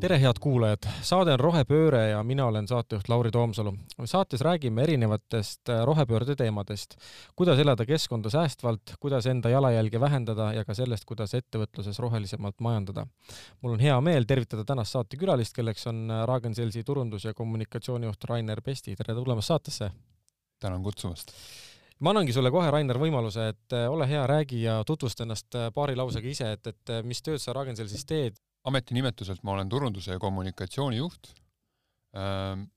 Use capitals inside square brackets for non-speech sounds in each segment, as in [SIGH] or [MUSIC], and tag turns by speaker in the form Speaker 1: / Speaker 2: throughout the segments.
Speaker 1: tere, head kuulajad! saade on Rohepööre ja mina olen saatejuht Lauri Toomsalu. saates räägime erinevatest äh, rohepöörde teemadest, kuidas elada keskkonda säästvalt, kuidas enda jalajälge vähendada ja ka sellest, kuidas ettevõtluses rohelisemalt majandada. mul on hea meel tervitada tänast saatekülalist, kelleks on äh, Ragn-Sellsi turundus- ja kommunikatsioonijuht Rainer Pesti. tere tulemast saatesse!
Speaker 2: tänan kutsumast!
Speaker 1: ma annangi sulle kohe, Rainer, võimaluse, et äh, ole hea, räägi ja tutvusta ennast paari lausega ise, et, et mis tööd sa Ragn-Sellsis teed
Speaker 2: ametinimetuselt ma olen turunduse ja kommunikatsiooni juht. Ähm,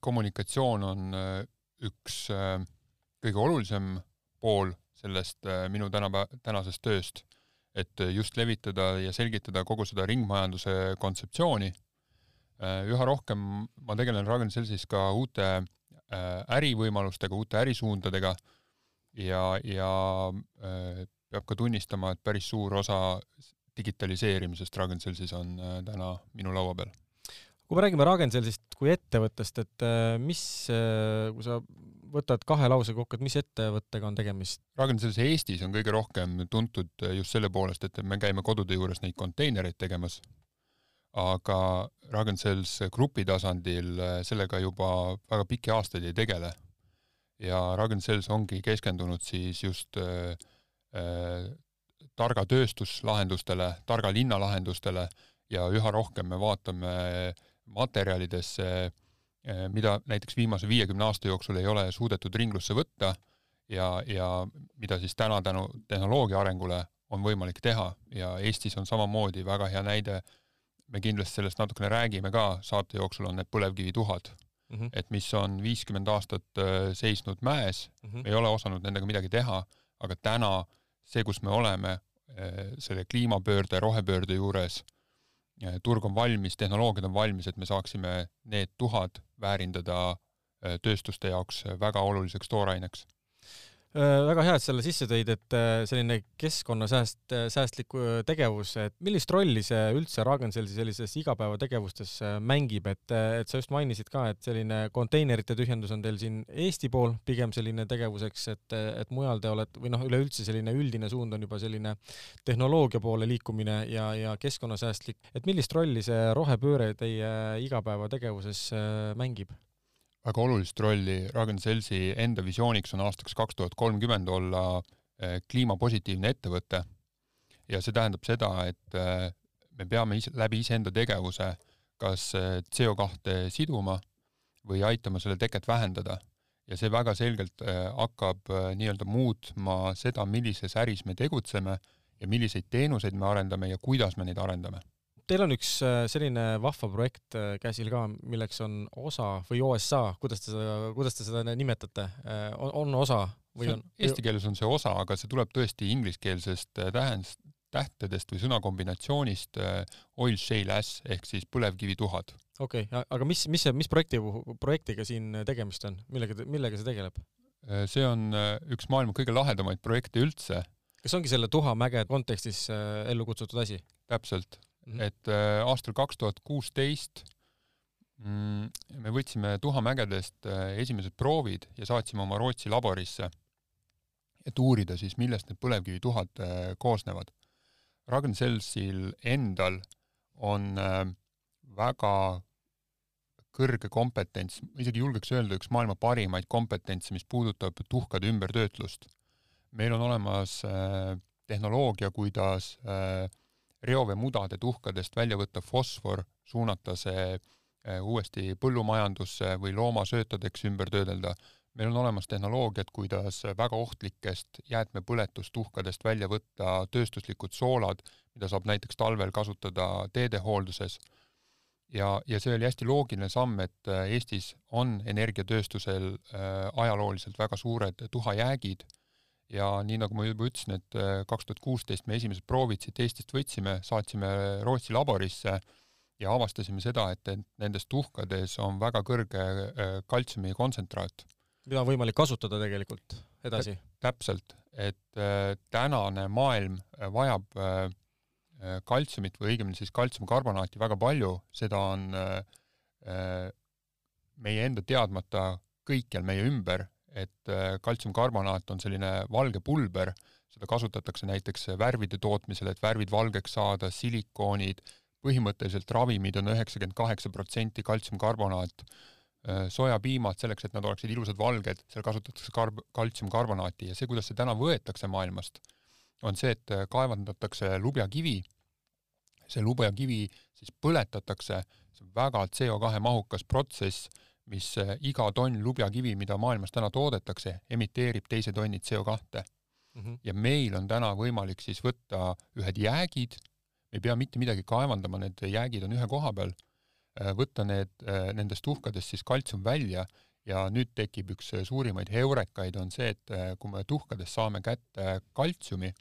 Speaker 2: kommunikatsioon on äh, üks äh, kõige olulisem pool sellest äh, minu tänapäeva, tänasest tööst, et just levitada ja selgitada kogu seda ringmajanduse kontseptsiooni. üha rohkem ma tegelen Ragn-Sellsis ka uute ärivõimalustega, uute ärisuundadega ja, ja peab ka tunnistama, et päris suur osa digitaliseerimisest Ragn-Sellsis on äh, täna minu laua peal.
Speaker 1: kui me räägime Ragn-Sellsist kui ettevõttest, et äh, mis, äh, kui sa võtad kahe lause kokku, et mis ettevõttega on tegemist?
Speaker 2: Ragn-Sells Eestis on kõige rohkem tuntud just selle poolest, et me käime kodude juures neid konteinereid tegemas, aga Ragn-Sells grupi tasandil sellega juba väga pikki aastaid ei tegele. ja Ragn-Sells ongi keskendunud siis just targa tööstuslahendustele, targa linnalahendustele ja üha rohkem me vaatame materjalidesse, eh, mida näiteks viimase viiekümne aasta jooksul ei ole suudetud ringlusse võtta ja, ja mida siis täna tänu tehnoloogia arengule on võimalik teha ja Eestis on samamoodi väga hea näide, me kindlasti sellest natukene räägime ka, saate jooksul on need põlevkivituhad mm, -hmm. et mis on viiskümmend aastat eh, seisnud mäes mm, -hmm. ei ole osanud nendega midagi teha, aga täna see, kus me oleme, selle kliimapöörde, rohepöörde juures äh, turg on valmis, tehnoloogiad on valmis, et me saaksime need tuhad väärindada äh, tööstuste jaoks väga oluliseks tooraineks.
Speaker 1: Äh, väga hea, et selle sisse tõid, et äh, selline keskkonnasääst, äh, säästlik tegevus, et millist rolli see üldse Ragn-Sellsi sellises igapäevategevustes mängib, et, et sa just mainisid ka, et selline konteinerite tühjendus on teil siin Eesti pool pigem selline tegevuseks, et, et mujal te olete või noh, üleüldse selline üldine suund on juba selline tehnoloogia poole liikumine ja, ja keskkonnasäästlik, et millist rolli see rohepööre teie igapäevategevuses mängib?
Speaker 2: Väga olulist rolli Ragn-Sellsi enda visiooniks on aastaks kaks tuhat kolmkümmend olla eh, kliimapositiivne ettevõte ja see tähendab seda, et eh, me peame ise, läbi iseenda tegevuse kas eh, CO kahte siduma või aitama selle teket vähendada. ja see väga selgelt hakkab nii-öelda muutma seda, millises äris me tegutseme ja milliseid teenuseid me arendame ja kuidas me neid arendame
Speaker 1: Teil on üks äh, selline vahva projekt äh, käsil ka, milleks on OSA või OSA, kuidas te seda, kuidas te seda nimetate, äh, on osa või on?
Speaker 2: Eesti keeles on see osa, aga see tuleb tõesti ingliskeelsest tähendust, tähtedest või sõnakombinatsioonist oil shale ash ehk siis põlevkivituhad.
Speaker 1: okei okay,, aga mis, mis see, mis projekti, projektiga siin tegemist on, millega, millega see tegeleb?
Speaker 2: see on üks maailma kõige lahedamaid projekte üldse.
Speaker 1: kas ongi selle Tuhamäge kontekstis ellu kutsutud asi?
Speaker 2: täpselt mm, -hmm. et äh, aastal kaks tuhat kuusteist mm, me võtsime tuhamägedest äh, esimesed proovid ja saatsime oma Rootsi laborisse, et uurida siis, millest need põlevkivituhad äh, koosnevad. Ragn-Sellsil endal on väga kõrge kompetents, ma isegi julgeks öelda, üks maailma parimaid kompetentse, mis puudutab tuhkade ümbertöötlust. meil on olemas tehnoloogia, kuidas äh, reoveemudade tuhkadest välja võtta fosfor, suunata see äh, uuesti põllumajandusse või loomasöötadeks ümber töödelda. meil on olemas tehnoloogiad, kuidas väga ohtlikest jäätmepõletustuhkadest välja võtta tööstuslikud soolad, mida saab näiteks talvel kasutada teedehoolduses. ja, ja see oli hästi loogiline samm, et äh, Eestis on energiatööstusel äh, ajalooliselt väga suured tuhajäägid ja nii nagu ma juba ütlesin, et äh, kaks tuhat kuusteist me esimesed proovid siit Eestist võtsime, saatsime Rootsi laborisse ja avastasime seda, et nendes tuhkades on väga kõrge äh, kaltsiumi kontsentraat.
Speaker 1: mida on võimalik kasutada tegelikult edasi?
Speaker 2: täpselt, et äh, tänane maailm vajab kaltsiumit või õigemini siis kaltsiumkarbonaati väga palju, seda on meie enda teadmata kõikjal meie ümber et äh, kaltsiumkarbonaat on selline valge pulber, seda kasutatakse näiteks värvide tootmisel, et värvid valgeks saada, silikoonid, põhimõtteliselt ravimid on üheksakümmend kaheksa protsenti kaltsiumkarbonaat, sojapiimad selleks, et nad oleksid ilusad valged, seal kasutatakse karb-, kaltsiumkarbonaati. Ja see, kuidas see täna võetakse maailmast, on see, et kaevandatakse lubjakivi, see lubjakivi siis põletatakse, see on väga CO2 mahukas protsess, mis iga tonn lubjakivi, mida maailmas täna toodetakse, emiteerib teise tonni CO2 mm. -hmm. ja meil on täna võimalik siis võtta ühed jäägid, me ei pea mitte midagi kaevandama, need jäägid on ühe koha peal, äh, võtta need, äh, nendest tuhkadest siis kaltsium välja ja nüüd tekib üks suurimaid heurekaid, on see, et äh, kui me tuhkadest saame kätte kaltsiumi,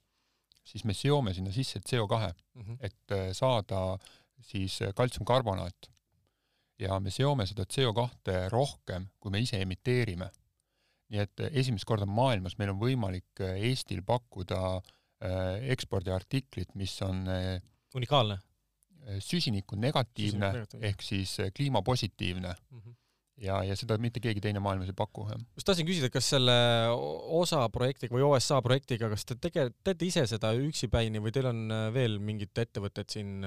Speaker 2: siis me seome sinna sisse CO2 mm, -hmm. et saada siis kaltsiumkarbonaat. Ja me seome seda CO2 rohkem, kui me ise emiteerime. Nii et eh, esimest korda maailmas meil on võimalik eh, Eestil pakkuda eh, ekspordiartiklit, mis on
Speaker 1: unikaalne,
Speaker 2: süsiniku negatiivne ehk siis kliimapositiivne mm. -hmm ja, ja seda mitte keegi teine maailmas ei paku,
Speaker 1: just tahtsin küsida, kas selle osa projektiga või OSA projektiga, kas te tege-, teete ise seda üksipäini või teil on veel mingid ettevõtted siin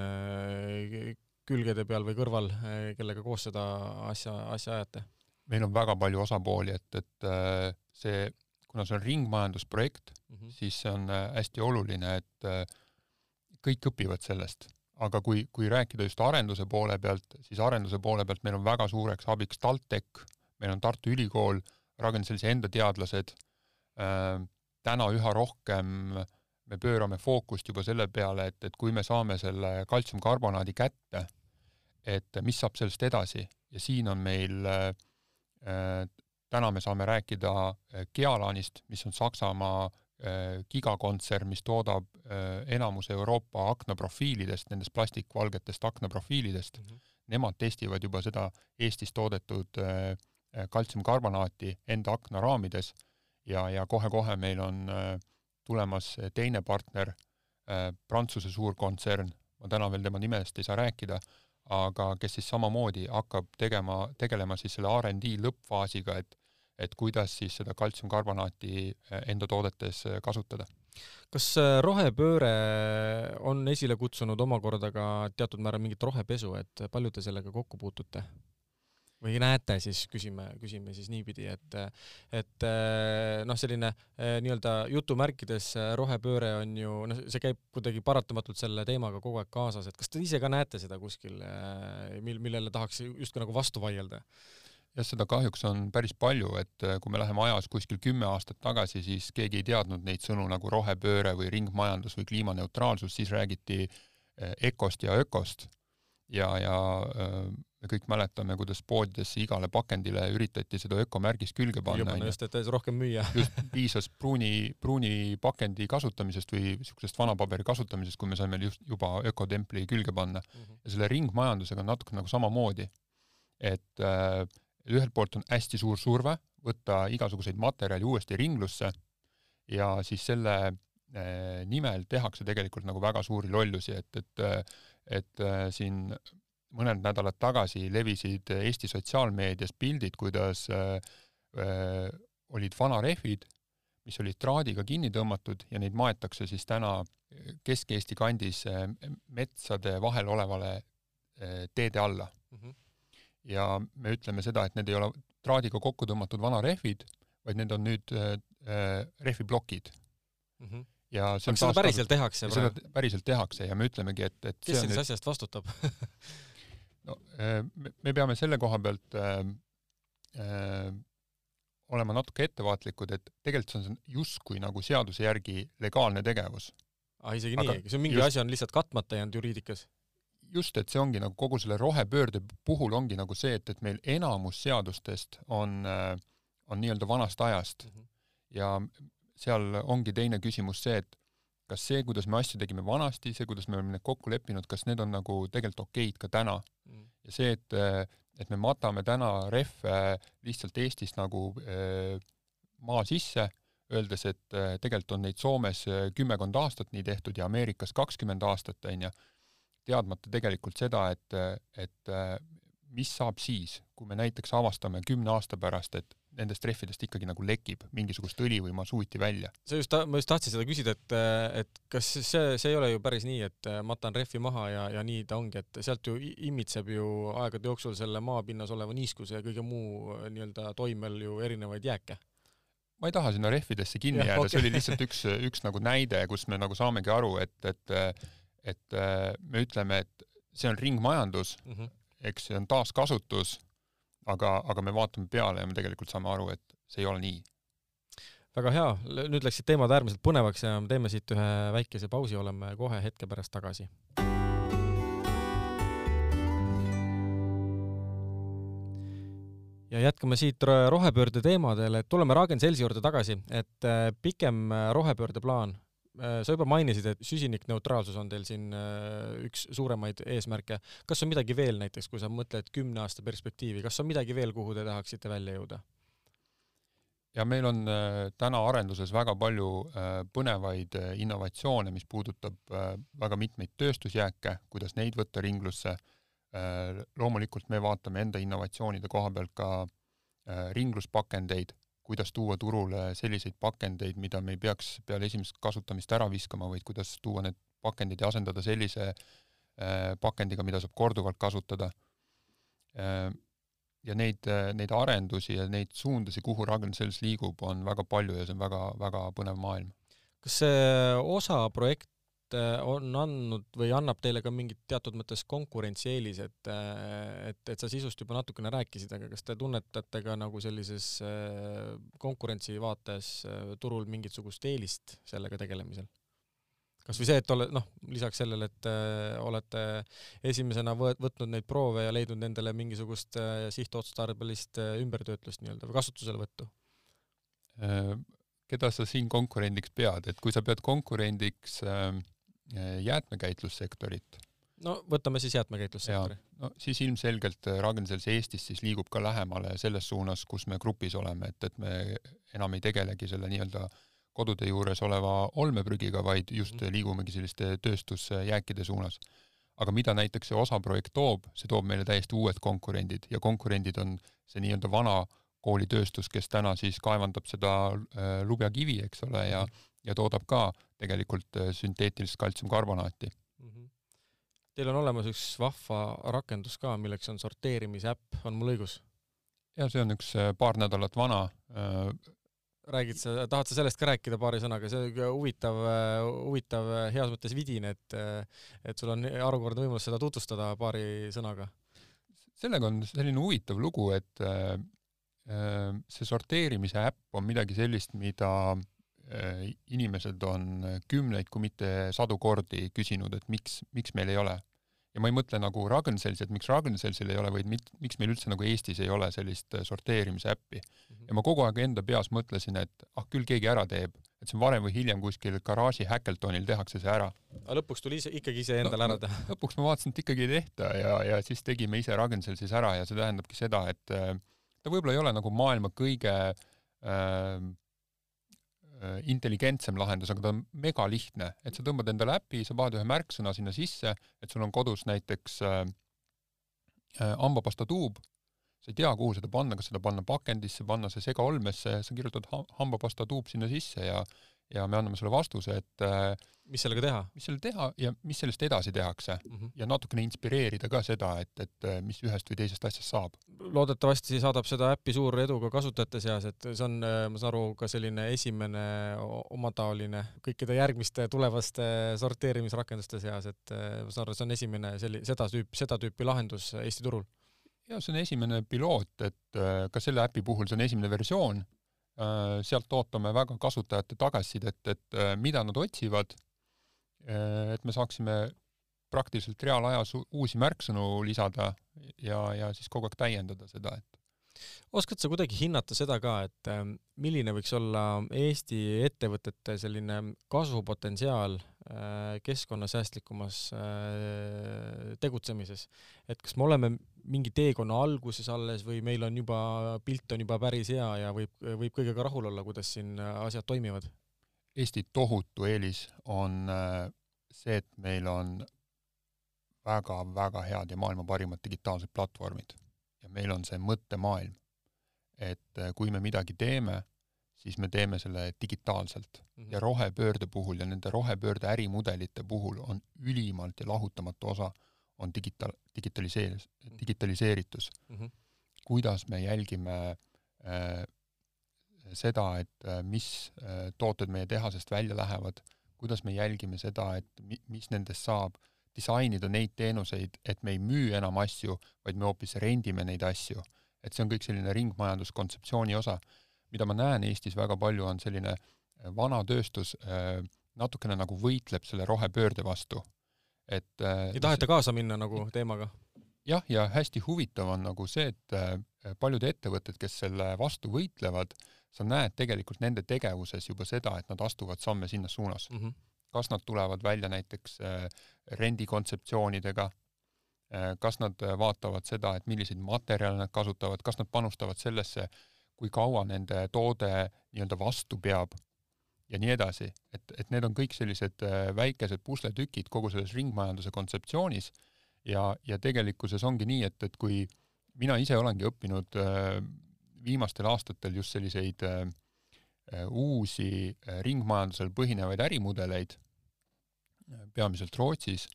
Speaker 1: külgede peal või kõrval, kellega koos seda asja, asja ajate?
Speaker 2: meil on väga palju osapooli, et, et äh, see, kuna see on ringmajandusprojekt mm, -hmm. siis see on äh, hästi oluline, et kõik õpivad sellest. aga kui, kui rääkida just arenduse poole pealt, siis arenduse poole pealt meil on väga suureks abiks TalTech, meil on Tartu Ülikool, Ragn-Sellsi enda teadlased, täna üha rohkem me pöörame fookust juba selle peale, et, et kui me saame selle kaltsiumkarbonaadi kätte, et mis saab sellest edasi ja siin on meil äh, Äh, täna me saame rääkida äh, Gealanist, mis on Saksamaa äh, gigakontsern, mis toodab enamus Euroopa aknaprofiilidest, nendest plastikvalgetest aknaprofiilidest mm. -hmm. Nemad testivad juba seda Eestis toodetud kaltsiumkarbonaati enda aknaraamides ja, ja kohe-kohe meil on tulemas teine partner, Prantsuse suurkontsern, ma täna veel tema nimest ei saa rääkida, aga kes siis samamoodi hakkab tegema, tegelema siis selle RD lõppfaasiga, et et kuidas siis seda kaltsiumkarbonaati eh, enda toodetes eh, kasutada.
Speaker 1: kas eh, rohepööre on esile kutsunud omakorda ka teatud määral mingit rohepesu, et palju te sellega kokku puutute? Või näete siis, küsime, küsime siis niipidi, et, et eh, noh, selline eh, nii-öelda jutumärkides eh, rohepööre on ju, noh, see käib kuidagi paratamatult selle teemaga kogu aeg kaasas, et kas te ise ka näete seda kuskil, mil, millele tahaks justkui nagu vastu vaielda?
Speaker 2: jah, seda kahjuks on päris palju, et kui me läheme ajas kuskil kümme aastat tagasi, siis keegi ei teadnud neid sõnu nagu rohepööre või ringmajandus või kliimaneutraalsus, siis räägiti EKOst ja ökost ja, ja me kõik mäletame, kuidas poodidesse igale pakendile üritati seda ökomärgist külge panna.
Speaker 1: just, et rohkem müüa [LAUGHS]
Speaker 2: just, piisas pruuni, pruuni pakendi kasutamisest või niisugusest vanapaberi kasutamisest, kui me saime just juba ökotempli külge panna mm. -hmm. ja selle ringmajandusega on natuke nagu samamoodi. et äh, ühelt poolt on hästi suur surve võtta igasuguseid materjali uuesti ringlusse ja siis selle äh, nimel tehakse tegelikult nagu väga suuri lollusi, et, et et äh, siin mõned nädalad tagasi levisid Eesti sotsiaalmeedias pildid, kuidas äh, olid vanarehvid, mis olid traadiga kinni tõmmatud ja neid maetakse siis täna Kesk-Eesti kandis metsade vahel olevale teede alla mm. -hmm. ja me ütleme seda, et need ei ole traadiga kokku tõmmatud vanarehvid, vaid need on nüüd rehviplokid mm. -hmm
Speaker 1: ja see on aga seda päriselt tehakse
Speaker 2: praegu? päriselt tehakse ja me ütlemegi, et, et
Speaker 1: kes sellest nüüd... asjast vastutab [LAUGHS]
Speaker 2: no äh, me peame selle koha pealt äh, äh, olema natuke ettevaatlikud, et tegelikult see on justkui nagu seaduse järgi legaalne tegevus.
Speaker 1: aa, ah, isegi aga nii, see on mingi just, asi on lihtsalt katmata jäänud juriidikas?
Speaker 2: just, et see ongi nagu kogu selle rohepöörde puhul ongi nagu see, et, et meil enamus seadustest on, äh, on nii-öelda vanast ajast mm -hmm. ja seal ongi teine küsimus see, et kas see, kuidas me asju tegime vanasti, see, kuidas me oleme need kokku leppinud, kas need on nagu tegelikult okeid ka täna mm. ja see, et, et me matame täna rehve lihtsalt Eestist nagu äh, maa sisse, öeldes, et äh, tegelikult on neid Soomes äh, kümmekond aastat nii tehtud ja Ameerikas kakskümmend aastat, onju, teadmata tegelikult seda, et, et mis saab siis, kui me näiteks avastame kümne aasta pärast, et nendest rehvidest ikkagi nagu lekib mingisugust õli või masuuti välja.
Speaker 1: sa just, ma just tahtsin seda küsida, et, et kas see, see ei ole ju päris nii, et matan rehvi maha ja, ja nii ta ongi, et sealt ju imitseb ju aegade jooksul selle maapinnas oleva niiskuse ja kõige muu nii-öelda toimel ju erinevaid jääke?
Speaker 2: ma ei taha sinna rehvidesse kinni ja, jääda okay., see oli lihtsalt üks, [LAUGHS] üks nagu näide, kus me nagu saamegi aru, et, et et me ütleme, et see on ringmajandus mm, -hmm. eks see on taaskasutus aga, aga me vaatame peale ja me tegelikult saame aru, et see ei ole nii.
Speaker 1: väga hea, nüüd läksid teemad äärmiselt põnevaks ja me teeme siit ühe väikese pausi, oleme kohe hetke pärast tagasi. ja jätkame siit rohepöörde teemadel, et tuleme Ragn-Sellsi juurde tagasi, et äh, pikem äh, rohepöördeplaan sa juba mainisid, et süsinikneutraalsus on teil siin äh, üks suuremaid eesmärke. kas on midagi veel näiteks, kui sa mõtled kümne aasta perspektiivi, kas on midagi veel, kuhu te tahaksite välja jõuda?
Speaker 2: ja meil on äh, täna arenduses väga palju põnevaid innovatsioone, mis puudutab väga mitmeid tööstusjääke, kuidas neid võtta ringlusse. loomulikult me vaatame enda innovatsioonide koha pealt ka ringluspakendeid kuidas tuua turule selliseid pakendeid, mida me ei peaks peale esimest kasutamist ära viskama, vaid kuidas tuua need pakendid ja asendada sellise äh, pakendiga, mida saab korduvalt kasutada. Äh, ja neid, neid arendusi ja neid suundusi, kuhu Ragn-Sells liigub, on väga palju ja see on väga, väga põnev maailm.
Speaker 1: kas see osa projekt Äh, on andnud või annab teile ka mingit teatud mõttes konkurentsieelis, et, äh, et, et sa sisust juba natukene rääkisid, aga kas te tunnetate ka nagu sellises äh, konkurentsi vaates turul mingisugust eelist sellega tegelemisel? kas või see, et ole, noh, lisaks sellele, et äh, olete esimesena võt-, võtnud neid proove ja leidnud nendele mingisugust äh, sihtotstarbelist äh, ümbertöötlust nii-öelda või kasutuselevõttu
Speaker 2: äh,? keda sa siin konkurendiks pead, et kui sa pead konkurendiks äh, Äh, jäätmekäitlussektorit.
Speaker 1: no võtame siis jäätmekäitlussektori.
Speaker 2: no siis ilmselgelt äh, Ragn-Sells Eestis siis liigub ka lähemale selles suunas, kus me grupis oleme, et, et me enam ei tegelegi selle nii-öelda kodude juures oleva olmeprügiga, vaid just -hmm. liigumegi selliste tööstusjääkide suunas. aga mida näiteks see osa projekt toob, see toob meile täiesti uued konkurendid ja konkurendid on see nii-öelda vana koolitööstus, kes täna siis kaevandab seda äh, lubjakivi, eks ole, ja -hmm ja toodab ka tegelikult äh, sünteetilist kaltsiumkarbonaati mm. -hmm.
Speaker 1: Teil on olemas üks vahva rakendus ka, milleks on sorteerimisäpp, on mul õigus?
Speaker 2: ja see on üks äh, paar nädalat vana. Äh,
Speaker 1: räägid sa, tahad sa sellest ka rääkida paari sõnaga, see on huvitav, huvitav heas mõttes vidin, et, et sul on harukordne võimalus seda tutvustada paari sõnaga.
Speaker 2: sellega on selline huvitav lugu, et see sorteerimise äpp on midagi sellist, mida Äh, inimesed on kümneid, kui mitte sadu kordi küsinud, et miks, miks meil ei ole. ja ma ei mõtle nagu Ragn-Sellsi, et miks Ragn-Sellsil ei ole, vaid mit, miks meil üldse nagu Eestis ei ole sellist äh, sorteerimise äppi mm. -hmm. ja ma kogu aeg enda peas mõtlesin, et ah, küll keegi ära teeb, et see on varem või hiljem kuskil garaaži Hackathonil tehakse see ära.
Speaker 1: aga lõpuks tuli ise, ikkagi ise endale no, ära teha? [LAUGHS]
Speaker 2: lõpuks ma vaatasin, et ikkagi ei tehta ja, ja siis tegime ise Ragn-Sellsis ära ja see tähendabki seda, et äh, ta võib-olla ei ole nagu maailma kõige äh, Äh, intelligentsem lahendus, aga ta on megalihtne, et sa tõmbad endale äpi, sa paned ühe märksõna sinna sisse, et sul on kodus näiteks äh, äh, hambapasta tuub, sa ei tea, kuhu seda panna, kas seda panna pakendisse, panna see segaolmesse, sa kirjutad hambapasta tuub sinna sisse ja ja me anname sulle vastuse, et äh,
Speaker 1: mis sellega teha?
Speaker 2: mis sellega teha ja mis sellest edasi tehakse mm -hmm. ja natukene inspireerida ka seda, et, et äh, mis ühest või teisest asjast saab.
Speaker 1: loodetavasti saadab seda äppi suur edu ka kasutajate seas, et see on, äh, ma saan aru, ka selline esimene omataoline kõikide järgmiste tulevaste sorteerimisrakenduste seas, et ma saan aru, see on esimene selli-, seda tüüpi, seda tüüpi lahendus Eesti turul?
Speaker 2: jaa, see on esimene piloot, et ka selle äpi puhul see on esimene versioon sealt ootame väga kasutajate tagasisidet, et äh, mida nad otsivad, äh, et me saaksime praktiliselt reaalajas uusi märksõnu lisada ja, ja siis kogu aeg täiendada seda, et
Speaker 1: oskad sa kuidagi hinnata seda ka, et ähm, milline võiks olla Eesti ettevõtete selline kasvupotentsiaal äh, keskkonnasäästlikumas äh, tegutsemises, et kas me oleme mingi teekonna alguses alles või meil on juba, pilt on juba päris hea ja võib, võib kõigega rahul olla, kuidas siin äh, asjad toimivad?
Speaker 2: Eesti tohutu eelis on see, et meil on väga-väga head ja maailma parimad digitaalsed platvormid ja meil on see mõttemaailm. et äh, kui me midagi teeme, siis me teeme selle digitaalselt mm -hmm. ja rohepöörde puhul ja nende rohepöörde ärimudelite puhul on ülimalt ja lahutamatu osa on digitaal, digitaliseer-, mhm. digitaliseeritus mm. -hmm. kuidas me jälgime äh, seda, et äh, mis äh, tooted meie tehasest välja lähevad, kuidas me jälgime seda, et mi-, mis nendest saab, disainida neid teenuseid, et me ei müü enam asju, vaid me hoopis rendime neid asju. et see on kõik selline ringmajanduskontseptsiooni osa mida ma näen Eestis väga palju, on selline äh, vana tööstus äh, natukene nagu võitleb selle rohepöörde vastu. Et
Speaker 1: äh, ei taheta kaasa minna nagu teemaga?
Speaker 2: jah, ja hästi huvitav on nagu see, et paljud ettevõtted, kes selle vastu võitlevad, sa näed tegelikult nende tegevuses juba seda, et nad astuvad samme sinna suunas mm. -hmm. kas nad tulevad välja näiteks rendikontseptsioonidega, kas nad vaatavad seda, et milliseid materjale nad kasutavad, kas nad panustavad sellesse, kui kaua nende toode nii-öelda vastu peab ja nii edasi, et, et need on kõik sellised äh, väikesed pusletükid kogu selles ringmajanduse kontseptsioonis. Ja, ja tegelikkuses ongi nii, et, et kui mina ise olengi õppinud äh, viimastel aastatel just selliseid äh, uusi ringmajandusel põhinevaid ärimudeleid, peamiselt Rootsis,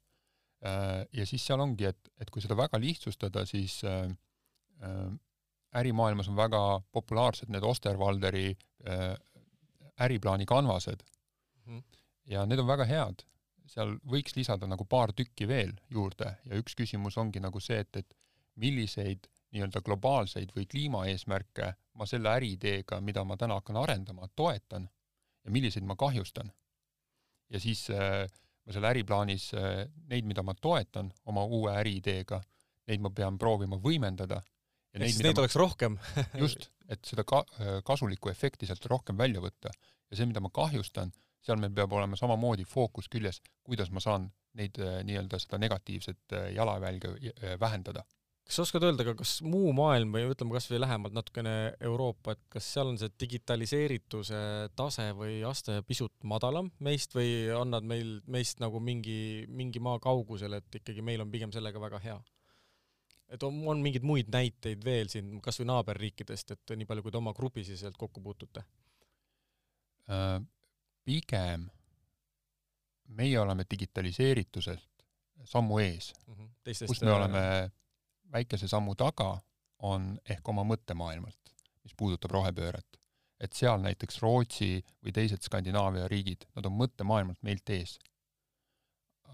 Speaker 2: ja siis seal ongi, et, et kui seda väga lihtsustada, siis ärimaailmas on väga populaarsed need Osterwalderi äriplaani kanvased mm. -hmm. ja need on väga head. seal võiks lisada nagu paar tükki veel juurde ja üks küsimus ongi nagu see, et, et milliseid nii-öelda globaalseid või kliimaeesmärke ma selle äriideega, mida ma täna hakkan arendama, toetan ja milliseid ma kahjustan. ja siis äh, ma selle äriplaanis äh, neid, mida ma toetan oma uue äriideega, neid ma pean proovima võimendada
Speaker 1: ehk siis neid ma... oleks rohkem
Speaker 2: just, et seda ka-, kasulikku efekti sealt rohkem välja võtta. ja see, mida ma kahjustan, seal meil peab olema samamoodi fookus küljes, kuidas ma saan neid äh, nii-öelda seda negatiivset äh, jalajälge äh, vähendada.
Speaker 1: kas sa oskad öelda ka, kas muu maailm või ütleme kas või lähemalt natukene Euroopa, et kas seal on see digitaliseerituse tase või aste pisut madalam meist või on nad meil, meist nagu mingi, mingi maa kaugusel, et ikkagi meil on pigem sellega väga hea? Et on, on mingeid muid näiteid veel siin kas või naaberriikidest, et nii palju, kui te oma grupisiseselt kokku puutute
Speaker 2: äh,? pigem meie oleme digitaliseerituselt sammu ees mm. -hmm. Teistest, kus me äh... oleme väikese sammu taga, on ehk oma mõttemaailmalt, mis puudutab rohepööret. et seal näiteks Rootsi või teised Skandinaavia riigid, nad on mõttemaailmalt meilt ees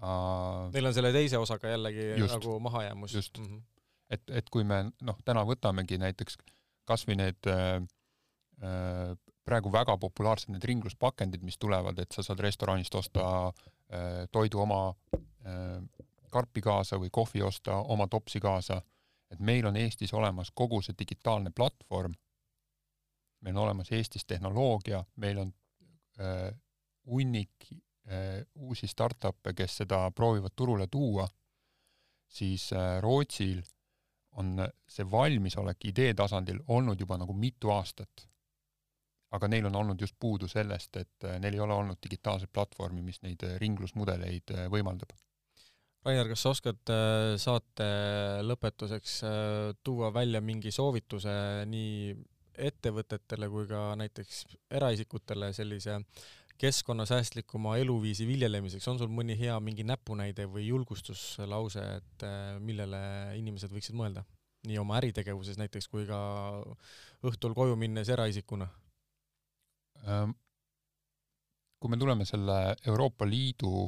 Speaker 1: uh.... Neil on selle teise osaga jällegi just, nagu mahajäämus.
Speaker 2: just mm. -hmm et, et kui me noh, täna võtamegi näiteks kas või need äh, äh, praegu väga populaarsed need ringluspakendid, mis tulevad, et sa saad restoranist osta äh, toidu oma äh, karpi kaasa või kohvi osta oma topsi kaasa, et meil on Eestis olemas kogu see digitaalne platvorm, meil on olemas Eestis tehnoloogia, meil on äh, hunnik äh, uusi startup'e, kes seda proovivad turule tuua, siis äh, Rootsil on see valmisolek idee tasandil olnud juba nagu mitu aastat. aga neil on olnud just puudu sellest, et äh, neil ei ole olnud digitaalset platvormi, mis neid äh, ringlusmudeleid äh, võimaldab.
Speaker 1: Rainer, kas sa oskad saate lõpetuseks tuua välja mingi soovituse nii ettevõtetele kui ka näiteks eraisikutele sellise keskkonnasäästlikuma eluviisi viljelemiseks, on sul mõni hea mingi näpunäide või julgustuslause, et äh, millele inimesed võiksid mõelda? nii oma äritegevuses näiteks kui ka õhtul koju minnes eraisikuna?
Speaker 2: Ähm, kui me tuleme selle Euroopa Liidu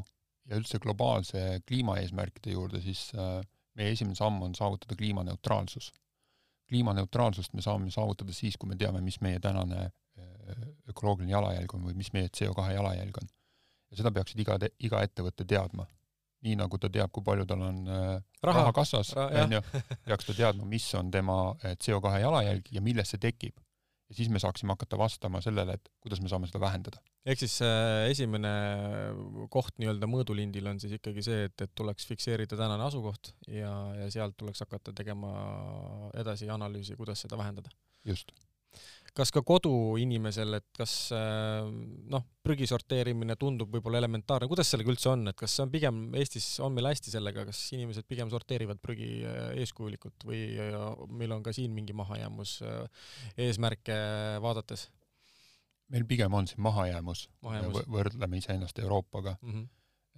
Speaker 2: ja üldse globaalse kliimaeesmärkide juurde, siis äh, meie esimene samm on saavutada kliimaneutraalsus. kliimaneutraalsust me saame saavutada siis, kui me teame, mis meie tänane ökoloogiline jalajälg on või mis meie CO2 jalajälg on. ja seda peaksid iga, iga ettevõte teadma. nii nagu ta teab, kui palju tal on äh, raha, raha kassas, onju, peaks ta teadma, mis on tema äh, CO2 jalajälg ja millest see tekib. ja siis me saaksime hakata vastama sellele, et kuidas me saame seda vähendada.
Speaker 1: ehk siis äh, esimene koht nii-öelda mõõdulindil on siis ikkagi see, et, et tuleks fikseerida tänane asukoht ja, ja sealt tuleks hakata tegema edasi analüüsi, kuidas seda vähendada.
Speaker 2: just
Speaker 1: kas ka koduinimesel, et kas äh, noh, prügi sorteerimine tundub võib-olla elementaarne, kuidas sellega üldse on, et kas see on pigem Eestis on meil hästi sellega, kas inimesed pigem sorteerivad prügi äh, eeskujulikult või meil on ka siin mingi mahajäämus eesmärke vaadates?
Speaker 2: meil pigem on siin mahajäämus, mahajäämus., võrdleme iseennast Euroopaga mm. -hmm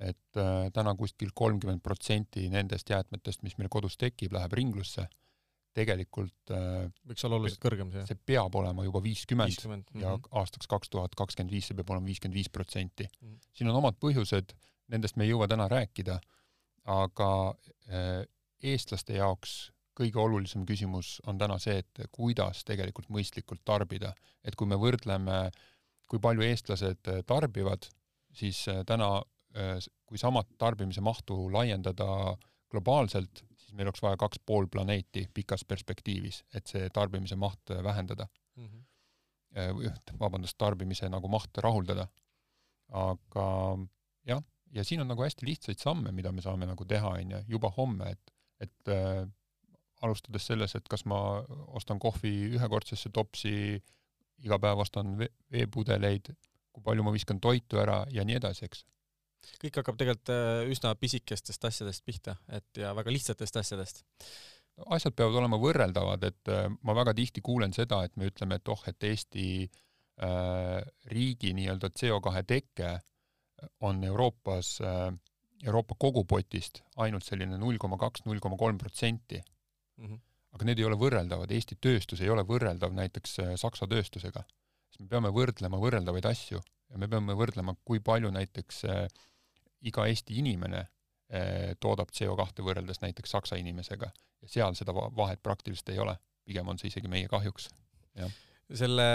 Speaker 2: et äh, täna kuskil kolmkümmend protsenti nendest jäätmetest, mis meil kodus tekib, läheb ringlusse tegelikult äh,
Speaker 1: võiks olla oluliselt kõrgem see?
Speaker 2: see peab olema juba viiskümmend ja
Speaker 1: -hmm.
Speaker 2: aastaks kaks tuhat kakskümmend viis see peab olema viiskümmend viis protsenti. Mhm. siin on omad põhjused, nendest me ei jõua täna rääkida, aga äh, eestlaste jaoks kõige olulisem küsimus on täna see, et kuidas tegelikult mõistlikult tarbida. et kui me võrdleme, kui palju eestlased äh, tarbivad, siis täna, kui samat tarbimise mahtu laiendada globaalselt, siis meil oleks vaja kaks pool planeeti pikas perspektiivis, et see tarbimise maht vähendada mm. -hmm. vabandust, tarbimise nagu mahte rahuldada. aga jah, ja siin on nagu hästi lihtsaid samme, mida me saame nagu teha, on ju, juba homme, et, et äh, alustades selles, et kas ma ostan kohvi ühekordsesse topsi, iga päev ostan veepudeleid, kui palju ma viskan toitu ära ja nii edasi, eks
Speaker 1: kõik hakkab tegelikult äh, üsna pisikestest asjadest pihta, et ja väga lihtsatest asjadest.
Speaker 2: asjad peavad olema võrreldavad, et äh, ma väga tihti kuulen seda, et me ütleme, et oh, et Eesti äh, riigi nii-öelda CO2 teke on Euroopas äh,, Euroopa kogupotist ainult selline null koma kaks, null koma kolm protsenti. Mhm. aga need ei ole võrreldavad, Eesti tööstus ei ole võrreldav näiteks äh, Saksa tööstusega. siis me peame võrdlema võrreldavaid asju ja me peame võrdlema, kui palju näiteks äh, iga Eesti inimene eh, toodab CO2 võrreldes näiteks Saksa inimesega. Ja seal seda vahet praktiliselt ei ole, pigem on see isegi meie kahjuks, jah
Speaker 1: selle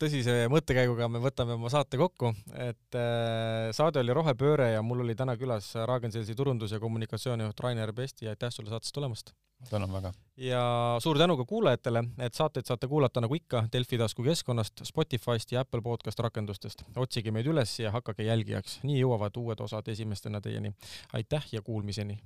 Speaker 1: tõsise mõttekäiguga me võtame oma saate kokku, et äh, saade oli Rohepööre ja mul oli täna külas Ragn-Sellsi turundus- ja kommunikatsioonijuht Rainer Pesti ja aitäh sulle saatesse tulemast!
Speaker 2: tänan väga.
Speaker 1: ja suur tänu ka kuulajatele, et saateid saate kuulata nagu ikka Delfi taskukeskkonnast, Spotify'st ja Apple podcast rakendustest. otsige meid üles ja hakake jälgijaks, nii jõuavad uued osad esimestena teieni. aitäh ja kuulmiseni!